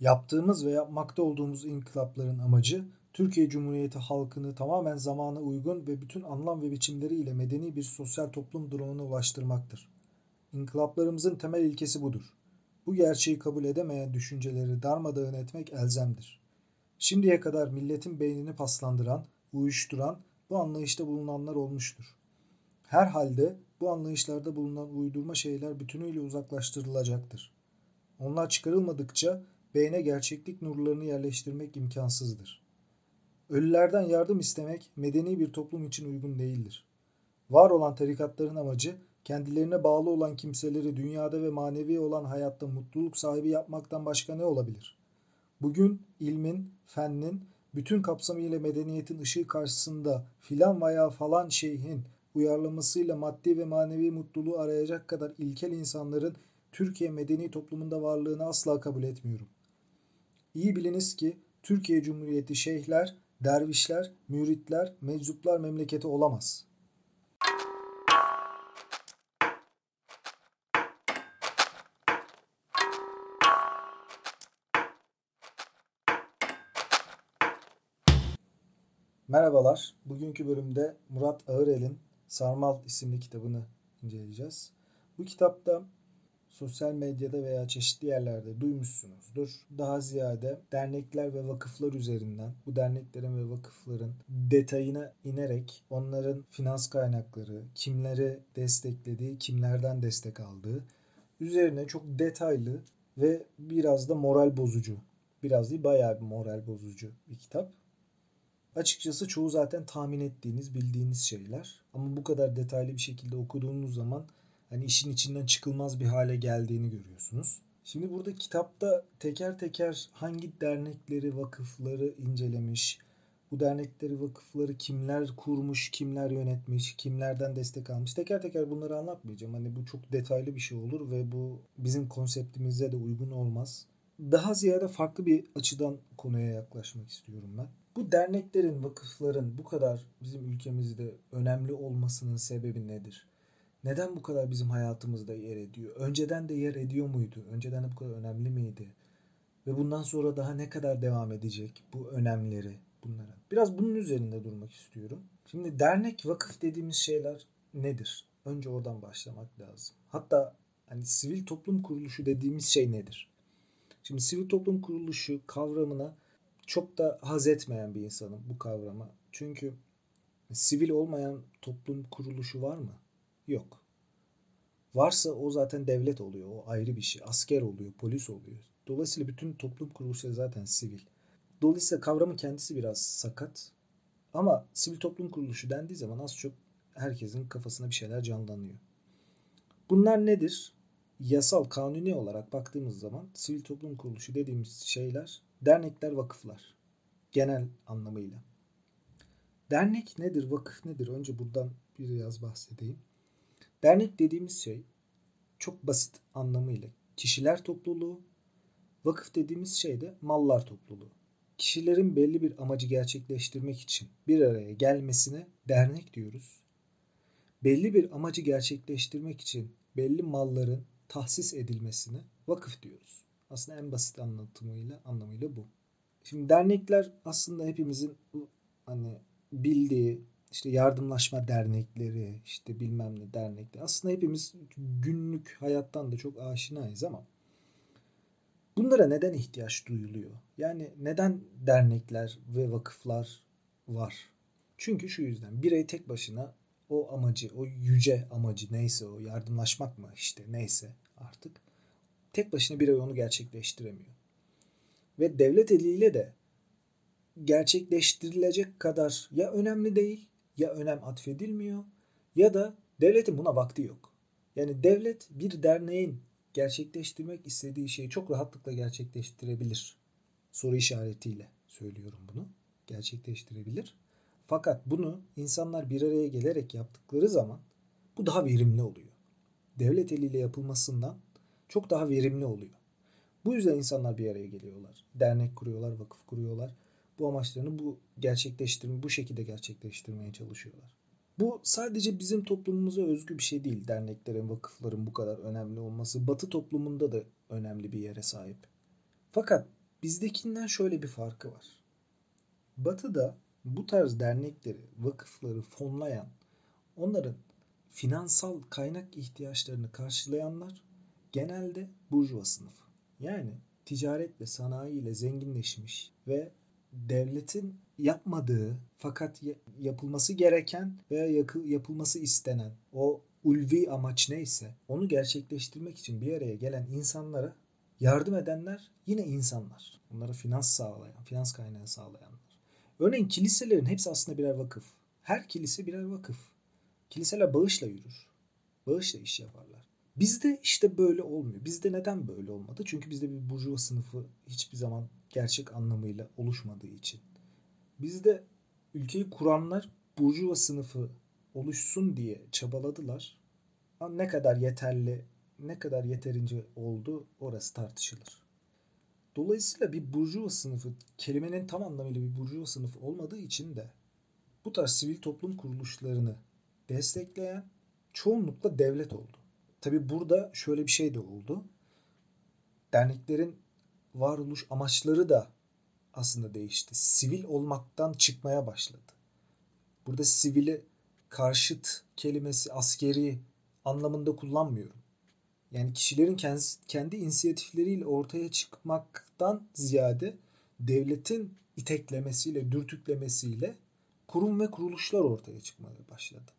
Yaptığımız ve yapmakta olduğumuz inkılapların amacı Türkiye Cumhuriyeti halkını tamamen zamana uygun ve bütün anlam ve biçimleriyle medeni bir sosyal toplum durumuna ulaştırmaktır. İnkılaplarımızın temel ilkesi budur. Bu gerçeği kabul edemeyen düşünceleri darmadağın etmek elzemdir. Şimdiye kadar milletin beynini paslandıran, uyuşturan bu anlayışta bulunanlar olmuştur. Herhalde bu anlayışlarda bulunan uydurma şeyler bütünüyle uzaklaştırılacaktır. Onlar çıkarılmadıkça beyne gerçeklik nurlarını yerleştirmek imkansızdır. Ölülerden yardım istemek medeni bir toplum için uygun değildir. Var olan tarikatların amacı kendilerine bağlı olan kimseleri dünyada ve manevi olan hayatta mutluluk sahibi yapmaktan başka ne olabilir? Bugün ilmin, fennin, bütün kapsamıyla medeniyetin ışığı karşısında filan veya falan şeyhin uyarlamasıyla maddi ve manevi mutluluğu arayacak kadar ilkel insanların Türkiye medeni toplumunda varlığını asla kabul etmiyorum. İyi biliniz ki Türkiye Cumhuriyeti şeyhler, dervişler, müritler, meczuplar memleketi olamaz. Merhabalar. Bugünkü bölümde Murat Ağırel'in Sarmal isimli kitabını inceleyeceğiz. Bu kitapta sosyal medyada veya çeşitli yerlerde duymuşsunuzdur. Daha ziyade dernekler ve vakıflar üzerinden bu derneklerin ve vakıfların detayına inerek onların finans kaynakları, kimleri desteklediği, kimlerden destek aldığı üzerine çok detaylı ve biraz da moral bozucu, biraz değil bayağı bir moral bozucu bir kitap. Açıkçası çoğu zaten tahmin ettiğiniz, bildiğiniz şeyler. Ama bu kadar detaylı bir şekilde okuduğunuz zaman hani işin içinden çıkılmaz bir hale geldiğini görüyorsunuz. Şimdi burada kitapta teker teker hangi dernekleri, vakıfları incelemiş, bu dernekleri, vakıfları kimler kurmuş, kimler yönetmiş, kimlerden destek almış. Teker teker bunları anlatmayacağım. Hani bu çok detaylı bir şey olur ve bu bizim konseptimize de uygun olmaz. Daha ziyade farklı bir açıdan konuya yaklaşmak istiyorum ben. Bu derneklerin, vakıfların bu kadar bizim ülkemizde önemli olmasının sebebi nedir? Neden bu kadar bizim hayatımızda yer ediyor? Önceden de yer ediyor muydu? Önceden de bu kadar önemli miydi? Ve bundan sonra daha ne kadar devam edecek bu önemleri bunlara? Biraz bunun üzerinde durmak istiyorum. Şimdi dernek, vakıf dediğimiz şeyler nedir? Önce oradan başlamak lazım. Hatta hani sivil toplum kuruluşu dediğimiz şey nedir? Şimdi sivil toplum kuruluşu kavramına çok da haz etmeyen bir insanım bu kavrama. Çünkü sivil olmayan toplum kuruluşu var mı? Yok. Varsa o zaten devlet oluyor. O ayrı bir şey. Asker oluyor, polis oluyor. Dolayısıyla bütün toplum kuruluşları zaten sivil. Dolayısıyla kavramı kendisi biraz sakat. Ama sivil toplum kuruluşu dendiği zaman az çok herkesin kafasına bir şeyler canlanıyor. Bunlar nedir? Yasal, kanuni olarak baktığımız zaman sivil toplum kuruluşu dediğimiz şeyler Dernekler, vakıflar. Genel anlamıyla. Dernek nedir, vakıf nedir? Önce buradan biraz bahsedeyim. Dernek dediğimiz şey çok basit anlamıyla kişiler topluluğu, vakıf dediğimiz şey de mallar topluluğu. Kişilerin belli bir amacı gerçekleştirmek için bir araya gelmesine dernek diyoruz. Belli bir amacı gerçekleştirmek için belli malların tahsis edilmesine vakıf diyoruz. Aslında en basit anlatımıyla anlamıyla bu. Şimdi dernekler aslında hepimizin hani bildiği işte yardımlaşma dernekleri, işte bilmem ne dernekleri. Aslında hepimiz günlük hayattan da çok aşinayız ama bunlara neden ihtiyaç duyuluyor? Yani neden dernekler ve vakıflar var? Çünkü şu yüzden birey tek başına o amacı, o yüce amacı neyse o yardımlaşmak mı işte neyse artık tek başına birey onu gerçekleştiremiyor. Ve devlet eliyle de gerçekleştirilecek kadar ya önemli değil ya önem atfedilmiyor ya da devletin buna vakti yok. Yani devlet bir derneğin gerçekleştirmek istediği şeyi çok rahatlıkla gerçekleştirebilir. Soru işaretiyle söylüyorum bunu. Gerçekleştirebilir. Fakat bunu insanlar bir araya gelerek yaptıkları zaman bu daha verimli oluyor. Devlet eliyle yapılmasından çok daha verimli oluyor. Bu yüzden insanlar bir araya geliyorlar. Dernek kuruyorlar, vakıf kuruyorlar. Bu amaçlarını bu gerçekleştirme, bu şekilde gerçekleştirmeye çalışıyorlar. Bu sadece bizim toplumumuza özgü bir şey değil. Derneklerin, vakıfların bu kadar önemli olması. Batı toplumunda da önemli bir yere sahip. Fakat bizdekinden şöyle bir farkı var. Batı'da bu tarz dernekleri, vakıfları fonlayan, onların finansal kaynak ihtiyaçlarını karşılayanlar genelde burjuva sınıfı. Yani ticaretle, sanayiyle zenginleşmiş ve devletin yapmadığı fakat yapılması gereken veya yapılması istenen o ulvi amaç neyse onu gerçekleştirmek için bir araya gelen insanlara yardım edenler yine insanlar. Onlara finans sağlayan, finans kaynağı sağlayanlar. Örneğin kiliselerin hepsi aslında birer vakıf. Her kilise birer vakıf. Kiliseler bağışla yürür. Bağışla iş yaparlar. Bizde işte böyle olmuyor. Bizde neden böyle olmadı? Çünkü bizde bir burjuva sınıfı hiçbir zaman gerçek anlamıyla oluşmadığı için. Bizde ülkeyi kuranlar burjuva sınıfı oluşsun diye çabaladılar. Ama ne kadar yeterli, ne kadar yeterince oldu orası tartışılır. Dolayısıyla bir burjuva sınıfı kelimenin tam anlamıyla bir burjuva sınıfı olmadığı için de bu tarz sivil toplum kuruluşlarını destekleyen çoğunlukla devlet oldu. Tabi burada şöyle bir şey de oldu. Derneklerin varoluş amaçları da aslında değişti. Sivil olmaktan çıkmaya başladı. Burada sivili karşıt kelimesi askeri anlamında kullanmıyorum. Yani kişilerin kendi, kendi inisiyatifleriyle ortaya çıkmaktan ziyade devletin iteklemesiyle, dürtüklemesiyle kurum ve kuruluşlar ortaya çıkmaya başladı.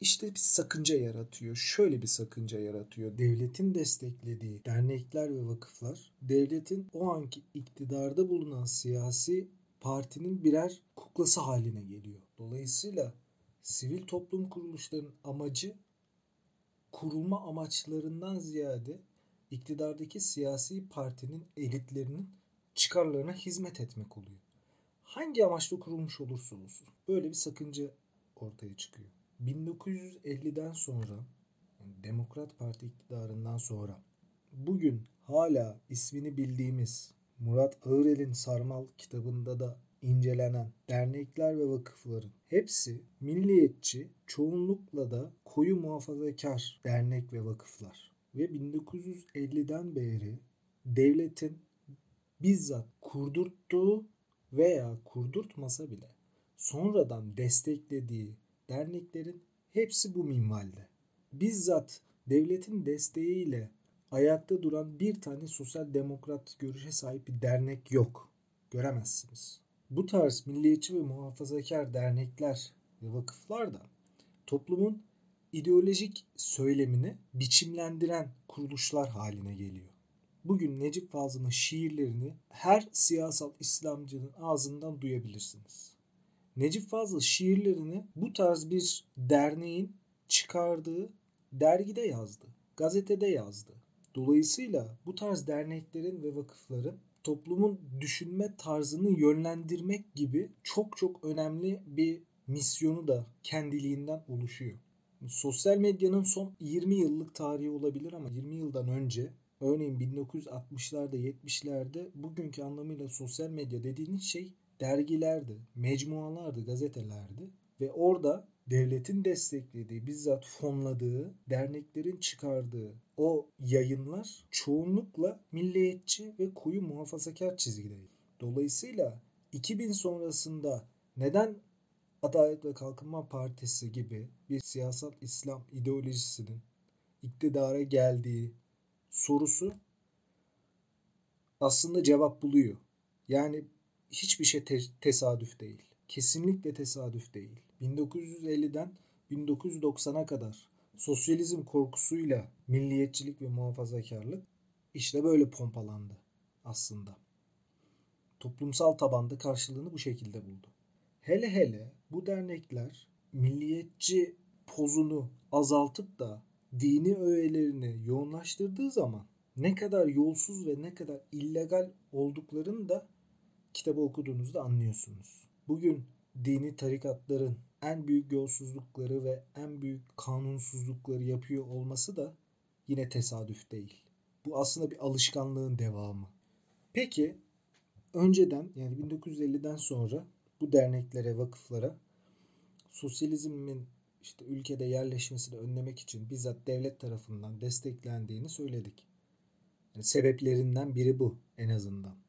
İşte bir sakınca yaratıyor. Şöyle bir sakınca yaratıyor. Devletin desteklediği dernekler ve vakıflar devletin o anki iktidarda bulunan siyasi partinin birer kuklası haline geliyor. Dolayısıyla sivil toplum kuruluşlarının amacı kurulma amaçlarından ziyade iktidardaki siyasi partinin elitlerinin çıkarlarına hizmet etmek oluyor. Hangi amaçla kurulmuş olursa olsun böyle bir sakınca ortaya çıkıyor. 1950'den sonra yani Demokrat Parti iktidarından sonra bugün hala ismini bildiğimiz Murat Ağırel'in Sarmal kitabında da incelenen dernekler ve vakıfların hepsi milliyetçi, çoğunlukla da koyu muhafazakar dernek ve vakıflar. Ve 1950'den beri devletin bizzat kurdurttuğu veya kurdurtmasa bile sonradan desteklediği derneklerin hepsi bu minvalde. Bizzat devletin desteğiyle ayakta duran bir tane sosyal demokrat görüşe sahip bir dernek yok. Göremezsiniz. Bu tarz milliyetçi ve muhafazakar dernekler ve vakıflar da toplumun ideolojik söylemini biçimlendiren kuruluşlar haline geliyor. Bugün Necip Fazıl'ın şiirlerini her siyasal İslamcının ağzından duyabilirsiniz. Necip Fazıl şiirlerini bu tarz bir derneğin çıkardığı dergide yazdı, gazetede yazdı. Dolayısıyla bu tarz derneklerin ve vakıfların toplumun düşünme tarzını yönlendirmek gibi çok çok önemli bir misyonu da kendiliğinden oluşuyor. Sosyal medyanın son 20 yıllık tarihi olabilir ama 20 yıldan önce örneğin 1960'larda 70'lerde bugünkü anlamıyla sosyal medya dediğiniz şey dergilerdi, mecmualardı, gazetelerdi ve orada devletin desteklediği, bizzat fonladığı, derneklerin çıkardığı o yayınlar çoğunlukla milliyetçi ve koyu muhafazakar çizgideydi. Dolayısıyla 2000 sonrasında neden Adalet ve Kalkınma Partisi gibi bir siyasal İslam ideolojisinin iktidara geldiği sorusu aslında cevap buluyor. Yani hiçbir şey te- tesadüf değil. Kesinlikle tesadüf değil. 1950'den 1990'a kadar sosyalizm korkusuyla milliyetçilik ve muhafazakarlık işte böyle pompalandı aslında. Toplumsal tabanda karşılığını bu şekilde buldu. Hele hele bu dernekler milliyetçi pozunu azaltıp da dini öğelerini yoğunlaştırdığı zaman ne kadar yolsuz ve ne kadar illegal olduklarını da kitabı okuduğunuzda anlıyorsunuz. Bugün dini tarikatların en büyük yolsuzlukları ve en büyük kanunsuzlukları yapıyor olması da yine tesadüf değil. Bu aslında bir alışkanlığın devamı. Peki önceden yani 1950'den sonra bu derneklere, vakıflara sosyalizmin işte ülkede yerleşmesini önlemek için bizzat devlet tarafından desteklendiğini söyledik. Yani sebeplerinden biri bu en azından.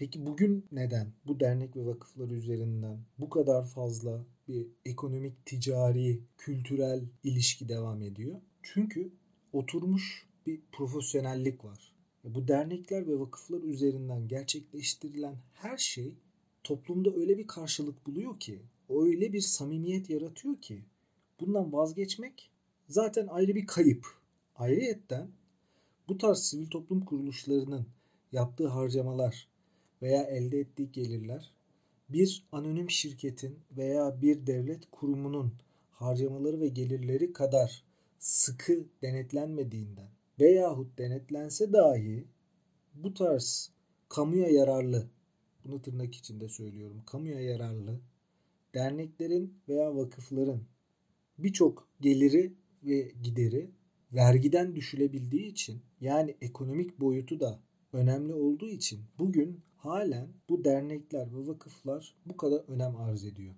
Peki bugün neden bu dernek ve vakıflar üzerinden bu kadar fazla bir ekonomik, ticari, kültürel ilişki devam ediyor? Çünkü oturmuş bir profesyonellik var. Bu dernekler ve vakıflar üzerinden gerçekleştirilen her şey toplumda öyle bir karşılık buluyor ki, öyle bir samimiyet yaratıyor ki bundan vazgeçmek zaten ayrı bir kayıp. Ayrıyetten bu tarz sivil toplum kuruluşlarının yaptığı harcamalar veya elde ettiği gelirler bir anonim şirketin veya bir devlet kurumunun harcamaları ve gelirleri kadar sıkı denetlenmediğinden veyahut denetlense dahi bu tarz kamuya yararlı bunu tırnak içinde söylüyorum kamuya yararlı derneklerin veya vakıfların birçok geliri ve gideri vergiden düşülebildiği için yani ekonomik boyutu da önemli olduğu için bugün halen bu dernekler ve vakıflar bu kadar önem arz ediyor.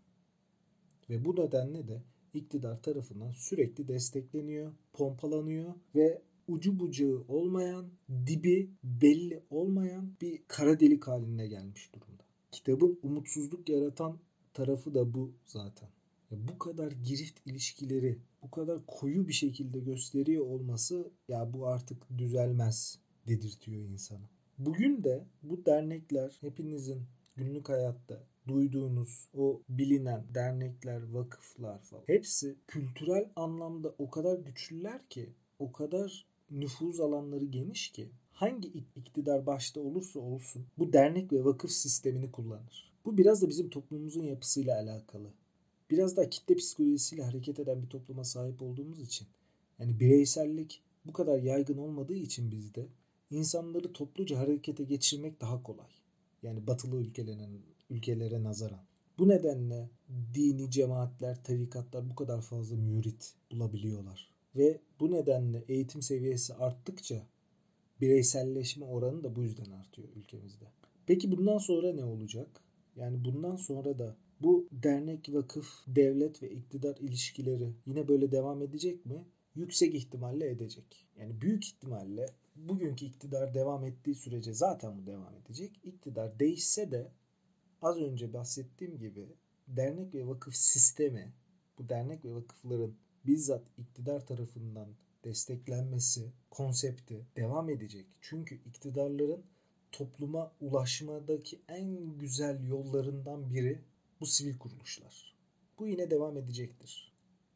Ve bu nedenle de iktidar tarafından sürekli destekleniyor, pompalanıyor ve ucu bucağı olmayan, dibi belli olmayan bir kara delik haline gelmiş durumda. Kitabın umutsuzluk yaratan tarafı da bu zaten. Bu kadar girift ilişkileri bu kadar koyu bir şekilde gösteriyor olması ya bu artık düzelmez dedirtiyor insanı. Bugün de bu dernekler hepinizin günlük hayatta duyduğunuz o bilinen dernekler, vakıflar falan hepsi kültürel anlamda o kadar güçlüler ki, o kadar nüfuz alanları geniş ki hangi iktidar başta olursa olsun bu dernek ve vakıf sistemini kullanır. Bu biraz da bizim toplumumuzun yapısıyla alakalı. Biraz da kitle psikolojisiyle hareket eden bir topluma sahip olduğumuz için yani bireysellik bu kadar yaygın olmadığı için bizde insanları topluca harekete geçirmek daha kolay. Yani batılı ülkelerin ülkelere nazaran. Bu nedenle dini cemaatler, tarikatlar bu kadar fazla mürit bulabiliyorlar. Ve bu nedenle eğitim seviyesi arttıkça bireyselleşme oranı da bu yüzden artıyor ülkemizde. Peki bundan sonra ne olacak? Yani bundan sonra da bu dernek, vakıf, devlet ve iktidar ilişkileri yine böyle devam edecek mi? Yüksek ihtimalle edecek. Yani büyük ihtimalle bugünkü iktidar devam ettiği sürece zaten bu devam edecek. İktidar değişse de az önce bahsettiğim gibi dernek ve vakıf sistemi bu dernek ve vakıfların bizzat iktidar tarafından desteklenmesi konsepti devam edecek. Çünkü iktidarların topluma ulaşmadaki en güzel yollarından biri bu sivil kuruluşlar. Bu yine devam edecektir.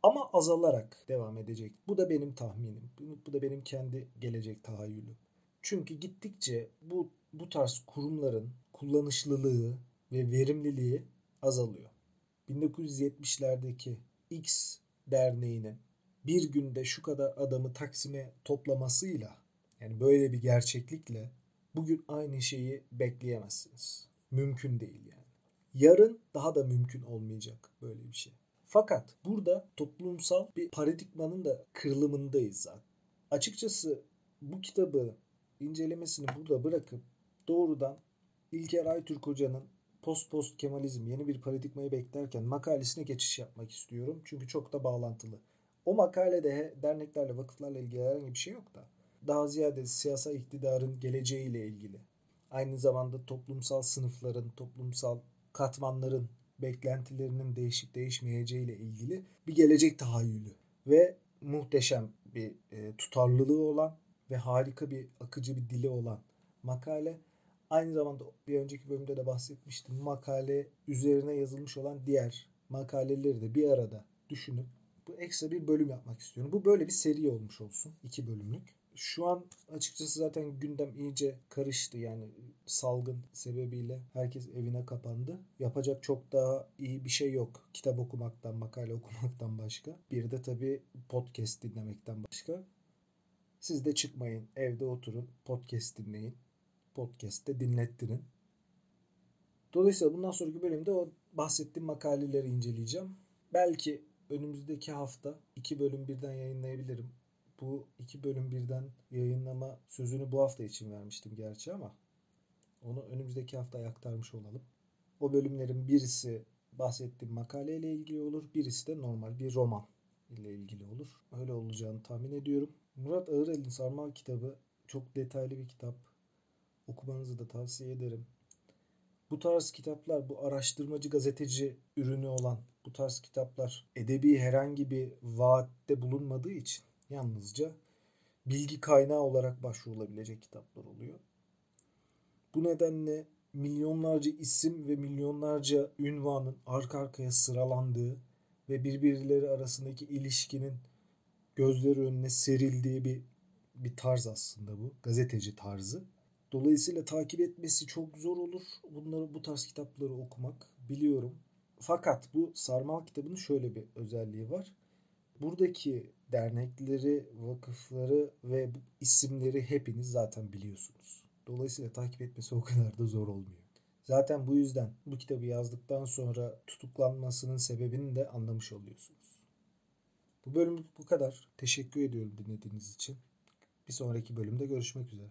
Ama azalarak devam edecek. Bu da benim tahminim. Bu da benim kendi gelecek tahayyülüm. Çünkü gittikçe bu bu tarz kurumların kullanışlılığı ve verimliliği azalıyor. 1970'lerdeki X derneğinin bir günde şu kadar adamı Taksim'e toplamasıyla yani böyle bir gerçeklikle bugün aynı şeyi bekleyemezsiniz. Mümkün değil yani. Yarın daha da mümkün olmayacak böyle bir şey. Fakat burada toplumsal bir paradigmanın da kırılımındayız zaten. Açıkçası bu kitabı incelemesini burada bırakıp doğrudan İlker Aytürk Hoca'nın Post Post Kemalizm yeni bir paradigmayı beklerken makalesine geçiş yapmak istiyorum. Çünkü çok da bağlantılı. O makalede derneklerle, vakıflarla ilgili herhangi bir şey yok da daha ziyade siyasal iktidarın geleceğiyle ilgili. Aynı zamanda toplumsal sınıfların, toplumsal katmanların beklentilerinin değişip değişmeyeceğiyle ilgili bir gelecek tahayyülü ve muhteşem bir e, tutarlılığı olan ve harika bir akıcı bir dili olan makale. Aynı zamanda bir önceki bölümde de bahsetmiştim. Makale üzerine yazılmış olan diğer makaleleri de bir arada düşünüp bu ekstra bir bölüm yapmak istiyorum. Bu böyle bir seri olmuş olsun. iki bölümlük şu an açıkçası zaten gündem iyice karıştı yani salgın sebebiyle herkes evine kapandı. Yapacak çok daha iyi bir şey yok. Kitap okumaktan, makale okumaktan başka. Bir de tabii podcast dinlemekten başka. Siz de çıkmayın, evde oturun, podcast dinleyin. Podcast'te dinlettirin. Dolayısıyla bundan sonraki bölümde o bahsettiğim makaleleri inceleyeceğim. Belki önümüzdeki hafta iki bölüm birden yayınlayabilirim bu iki bölüm birden yayınlama sözünü bu hafta için vermiştim gerçi ama onu önümüzdeki hafta aktarmış olalım. O bölümlerin birisi bahsettiğim makaleyle ilgili olur. Birisi de normal bir roman ile ilgili olur. Öyle olacağını tahmin ediyorum. Murat Ağırel'in Sarmal kitabı çok detaylı bir kitap. Okumanızı da tavsiye ederim. Bu tarz kitaplar, bu araştırmacı gazeteci ürünü olan bu tarz kitaplar edebi herhangi bir vaatte bulunmadığı için yalnızca bilgi kaynağı olarak başvurulabilecek kitaplar oluyor. Bu nedenle milyonlarca isim ve milyonlarca ünvanın arka arkaya sıralandığı ve birbirleri arasındaki ilişkinin gözleri önüne serildiği bir bir tarz aslında bu. Gazeteci tarzı. Dolayısıyla takip etmesi çok zor olur. Bunları bu tarz kitapları okumak biliyorum. Fakat bu Sarmal kitabının şöyle bir özelliği var. Buradaki dernekleri, vakıfları ve isimleri hepiniz zaten biliyorsunuz. Dolayısıyla takip etmesi o kadar da zor olmuyor. Zaten bu yüzden bu kitabı yazdıktan sonra tutuklanmasının sebebini de anlamış oluyorsunuz. Bu bölümlük bu kadar. Teşekkür ediyorum dinlediğiniz için. Bir sonraki bölümde görüşmek üzere.